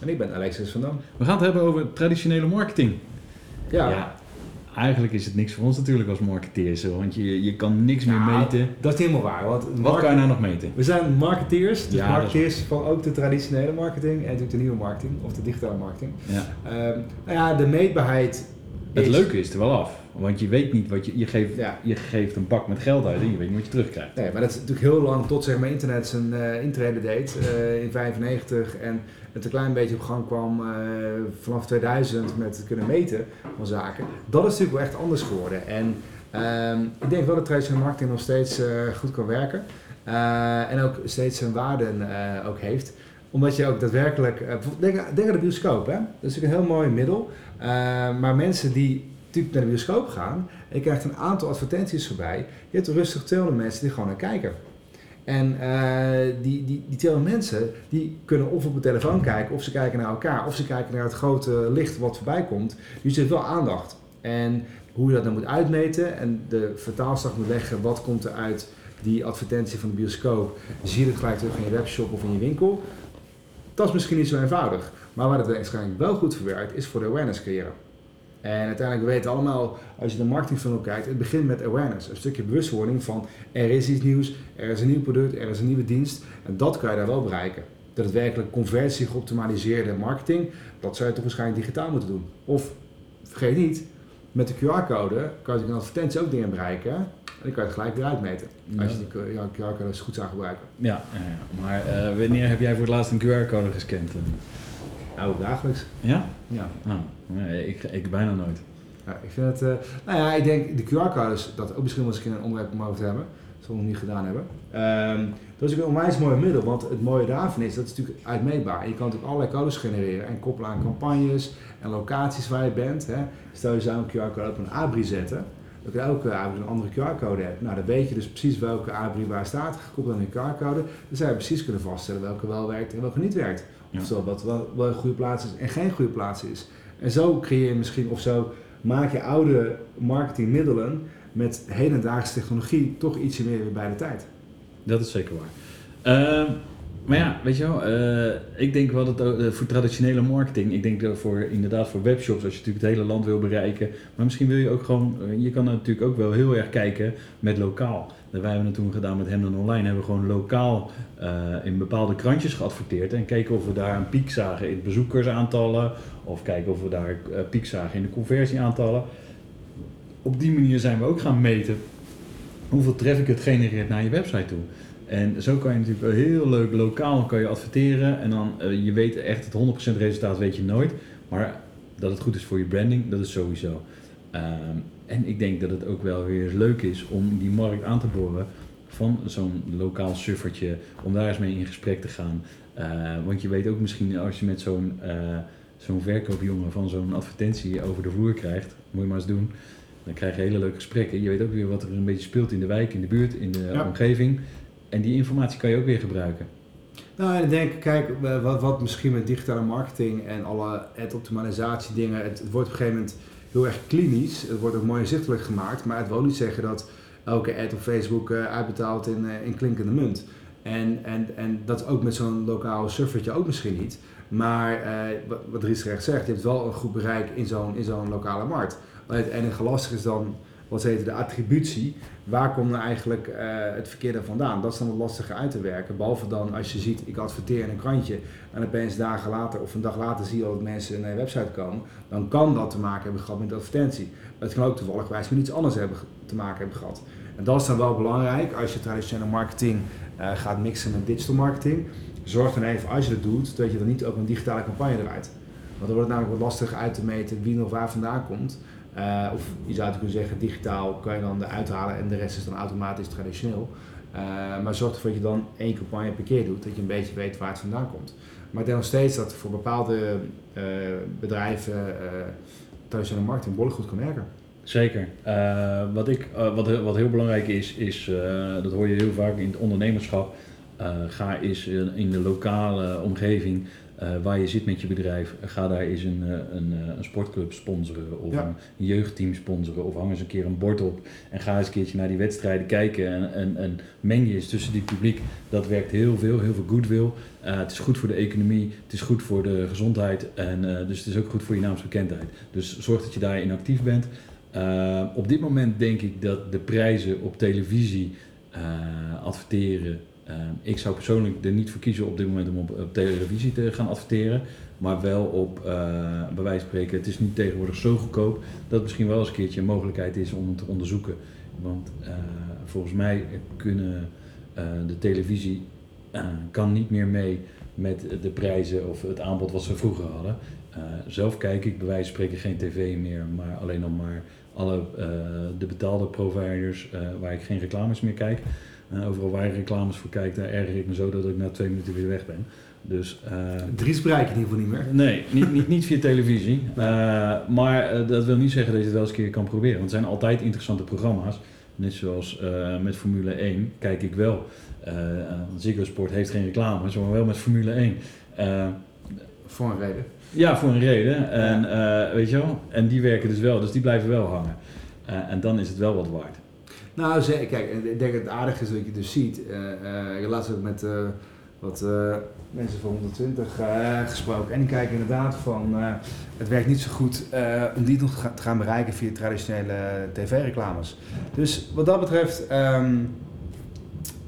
En ik ben Alexis van Dam. We gaan het hebben over traditionele marketing. Ja, eigenlijk is het niks voor ons natuurlijk als marketeers. Want je, je kan niks meer Nou, meten. Dat is helemaal waar. Want Wat market- kan je nou nog meten? We zijn marketeers, dus Ja, marketeers van ook de traditionele marketing en natuurlijk de nieuwe marketing of de digitale marketing. Ja. Ehm, nou ja, de meetbaarheid Het is... leuke is er wel af. Want je weet niet wat je... Je geeft, Ja. je geeft een bak met geld uit en je weet niet wat je terugkrijgt. Nee, maar dat is natuurlijk heel lang tot zeg maar, internet zijn eh intrede deed eh, in 95 en het een klein beetje op gang kwam eh, vanaf 2000 met het kunnen meten van zaken. Dat is natuurlijk wel echt anders geworden. En ehm, ik denk wel dat traditionele marketing nog steeds goed kan werken en ook steeds zijn waarden ook heeft omdat je ook daadwerkelijk, eh, denk, denk aan de bioscoop, hè? dat is natuurlijk een heel mooi middel. Eh, maar mensen die natuurlijk naar de bioscoop gaan, je krijgt een aantal advertenties voorbij, je hebt rustig 200 mensen die gewoon naar kijken. En eh, die, die, die 200 mensen, die kunnen of op de telefoon kijken, of ze kijken naar elkaar, of ze kijken naar het grote licht wat voorbij komt. Dus hebt wel aandacht. En hoe je dat dan moet uitmeten en de vertaalslag moet leggen, wat komt er uit die advertentie van de bioscoop, zie je het gelijk terug in je webshop of in je winkel. Dat is misschien niet zo eenvoudig. Maar waar het waarschijnlijk wel goed voor werkt, is voor de awareness creëren. En uiteindelijk, we weten allemaal, als je de marketingfunnel kijkt, het begint met awareness. Een stukje bewustwording van er is iets nieuws, er is een nieuw product, er is een nieuwe dienst. En dat kan je daar wel bereiken. Dat het werkelijk conversie geoptimaliseerde marketing, dat zou je toch waarschijnlijk digitaal moeten doen. Of, vergeet niet, met de QR-code kan je een advertentie ook dingen bereiken. En dan kan je het gelijk weer uitmeten. Als je die QR-code goed zou gebruiken. Ja, ja, ja. maar eh, wanneer heb jij voor het laatst een QR-code gescand? Nou, dagelijks. Ja? Ja. Nou, nee, ik, ik bijna nooit. Ja, ik vind het, eh, nou ja, ik denk de QR-codes, dat ook misschien wel eens een onderwerp om over te hebben. Dat we nog niet gedaan hebben. Ehm, dat is ook een onwijs mooi middel, want het mooie daarvan is, dat is natuurlijk uitmeetbaar. Je kan natuurlijk allerlei codes genereren en koppelen aan campagnes en locaties waar je bent. Hè. Stel je zou een QR-code op een abri zetten, dat je elke abri een andere QR-code hebt. Nou, dan weet je dus precies welke abri waar staat, gekoppeld aan een QR-code. Dan zou je precies kunnen vaststellen welke wel werkt en welke niet werkt. Ja. Oftewel, wat wel, wel een goede plaats is en geen goede plaats is. En zo creëer je misschien, of zo maak je oude marketingmiddelen met hedendaagse technologie toch ietsje meer bij de tijd. Dat is zeker waar. Ehm, maar ja, weet je wel, eh, ik denk wel dat eh, voor traditionele marketing, ik denk voor inderdaad voor webshops, als je natuurlijk het hele land wil bereiken, maar misschien wil je ook gewoon, eh, je kan natuurlijk ook wel heel erg kijken met lokaal. Wij hebben het toen gedaan met Hemden Online, hebben we gewoon lokaal in bepaalde krantjes geadverteerd en kijken of we daar een piek zagen in bezoekersaantallen of kijken of we daar eh, piek zagen in de conversieaantallen. Op die manier zijn we ook gaan meten hoeveel traffic het genereert naar je website toe. En zo kan je natuurlijk wel heel leuk lokaal kan je adverteren. En dan, eh, je weet echt het 100% resultaat weet je nooit. Maar dat het goed is voor je branding, dat is sowieso. Ehm, en ik denk dat het ook wel weer leuk is om die markt aan te boren van zo'n lokaal suffertje. Om daar eens mee in gesprek te gaan. Eh, want je weet ook misschien als je met zo'n eh, zo'n verkoopjongen van zo'n advertentie over de vloer krijgt. Moet je maar eens doen. Dan krijg je hele leuke gesprekken. Je weet ook weer wat er een beetje speelt in de wijk, in de buurt, in de Ja. omgeving. En die informatie kan je ook weer gebruiken. Nou, en ik denk, kijk, eh, wat, wat misschien met digitale marketing en alle ad-optimalisatie dingen, het, wordt op een gegeven moment heel erg klinisch. Het wordt ook mooi inzichtelijk gemaakt, maar het wil niet zeggen dat elke ad op Facebook eh, uitbetaalt in, eh, in klinkende munt. En, en, en dat ook met zo'n lokaal surfertje ook misschien niet. Maar wat, Ries terecht zegt, je hebt wel een goed bereik in zo'n, in zo'n lokale markt. Alleen het enige lastig is dan, wat heten, de attributie. Waar komt nou eigenlijk eh, het verkeerde vandaan? Dat is dan wat lastiger uit te werken. Behalve dan als je ziet, ik adverteer in een krantje en opeens dagen later of een dag later zie je dat mensen naar je website komen. Dan kan dat te maken hebben gehad met advertentie. Maar het kan ook toevallig wijs met iets anders hebben, te maken hebben gehad. En dat is dan wel belangrijk als je traditionele marketing eh, gaat mixen met digital marketing. Zorg dan even als je dat doet, dat je dan niet ook een digitale campagne draait. Want dan wordt het namelijk wat lastig uit te meten wie nog waar vandaan komt. Eh, of je zou het kunnen zeggen, digitaal kan je dan eruit halen en de rest is dan automatisch traditioneel. Eh, maar zorg ervoor dat je dan één campagne per keer doet, dat je een beetje weet waar het vandaan komt. Maar ik denk nog steeds dat voor bepaalde eh, bedrijven uh, traditionele marketing behoorlijk goed kan werken. Zeker. Uh, wat, ik, uh, wat, wat heel belangrijk is, is uh, dat hoor je heel vaak in het ondernemerschap. ga eens in de lokale omgeving waar je zit met je bedrijf, ga daar eens een, een, een sportclub sponsoren of ja. een jeugdteam sponsoren of hang eens een keer een bord op en ga eens een keertje naar die wedstrijden kijken en, en, en meng je eens tussen die publiek. Dat werkt heel veel, heel veel goodwill. het is goed voor de economie, het is goed voor de gezondheid en dus het is ook goed voor je naamsbekendheid. Dus zorg dat je daarin actief bent. Op dit moment denk ik dat de prijzen op televisie adverteren. Uh, ik zou persoonlijk er niet voor kiezen op dit moment om op, televisie te gaan adverteren. Maar wel op, bij wijze van spreken, het is nu tegenwoordig zo goedkoop dat het misschien wel eens een keertje een mogelijkheid is om het te onderzoeken. Want volgens mij kunnen de televisie kan niet meer mee met de prijzen of het aanbod wat ze vroeger hadden. zelf kijk ik bij wijze van spreken geen tv meer, maar alleen nog maar alle de betaalde providers waar ik geen reclames meer kijk. Overal waar ik reclames voor kijk, daar erger ik me zo dat ik na twee minuten weer weg ben. Dus, Dries bereik je in ieder geval niet meer. Nee, niet, niet, niet via televisie. maar dat wil niet zeggen dat je het wel eens een keer kan proberen. Want het zijn altijd interessante programma's. Net zoals met Formule 1 kijk ik wel. Ziggo Sport heeft geen reclames, maar wel met Formule 1. voor een reden. Ja, voor een reden. En, weet je wel? en die werken dus wel, dus die blijven wel hangen. En dan is het wel wat waard. Nou, kijk, ik denk dat het aardig is dat je dus ziet. Uh, ik heb laatst ook met wat mensen van 120 gesproken. En die kijken inderdaad van, het werkt niet zo goed om die nog te gaan bereiken via traditionele tv-reclames. Dus wat dat betreft, um,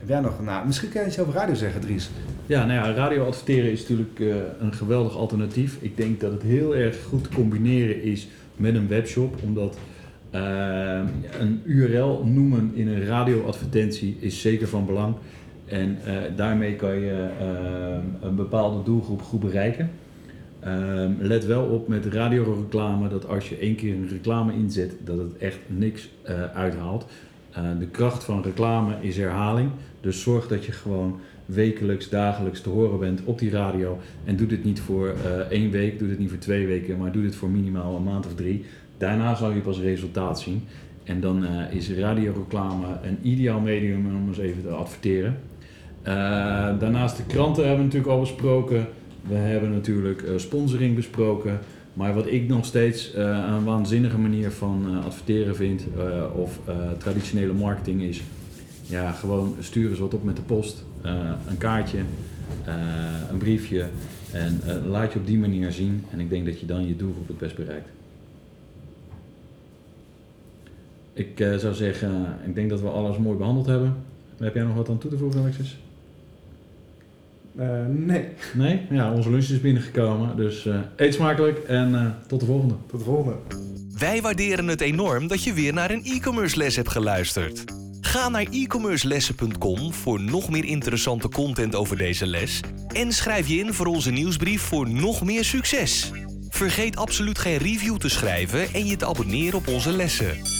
nog, nou, misschien kan je iets over radio zeggen, Dries. Ja, nou ja, radio adverteren is natuurlijk een geweldig alternatief. Ik denk dat het heel erg goed te combineren is met een webshop, omdat uh, een URL noemen in een radioadvertentie is zeker van belang. En uh, daarmee kan je een bepaalde doelgroep goed bereiken. Ehm, let wel op met radioreclame dat als je één keer een reclame inzet, dat het echt niks uithaalt. de kracht van reclame is herhaling. Dus zorg dat je gewoon wekelijks, dagelijks te horen bent op die radio. En doe dit niet voor één week, doe dit niet voor twee weken, maar doe dit voor minimaal een maand of drie. Daarna zal je pas resultaat zien. En dan uh, is radioreclame een ideaal medium om eens even te adverteren. Uh, daarnaast de kranten hebben we natuurlijk al besproken. We hebben natuurlijk sponsoring besproken. Maar wat ik nog steeds een waanzinnige manier van adverteren vind, of traditionele marketing, is ja, gewoon stuur eens wat op met de post. Een kaartje, een briefje. En laat je op die manier zien. En ik denk dat je dan je doelgroep het best bereikt. Ik zou zeggen, ik denk dat we alles mooi behandeld hebben. Heb jij nog wat aan toe te voegen, Alexis? nee. Nee? Ja, onze lunch is binnengekomen. Dus eet smakelijk en tot de volgende. Tot de volgende. Wij waarderen het enorm dat je weer naar een e-commerce les hebt geluisterd. Ga naar e-commercelessen.com voor nog meer interessante content over deze les. En schrijf je in voor onze nieuwsbrief voor nog meer succes. Vergeet absoluut geen review te schrijven en je te abonneren op onze lessen.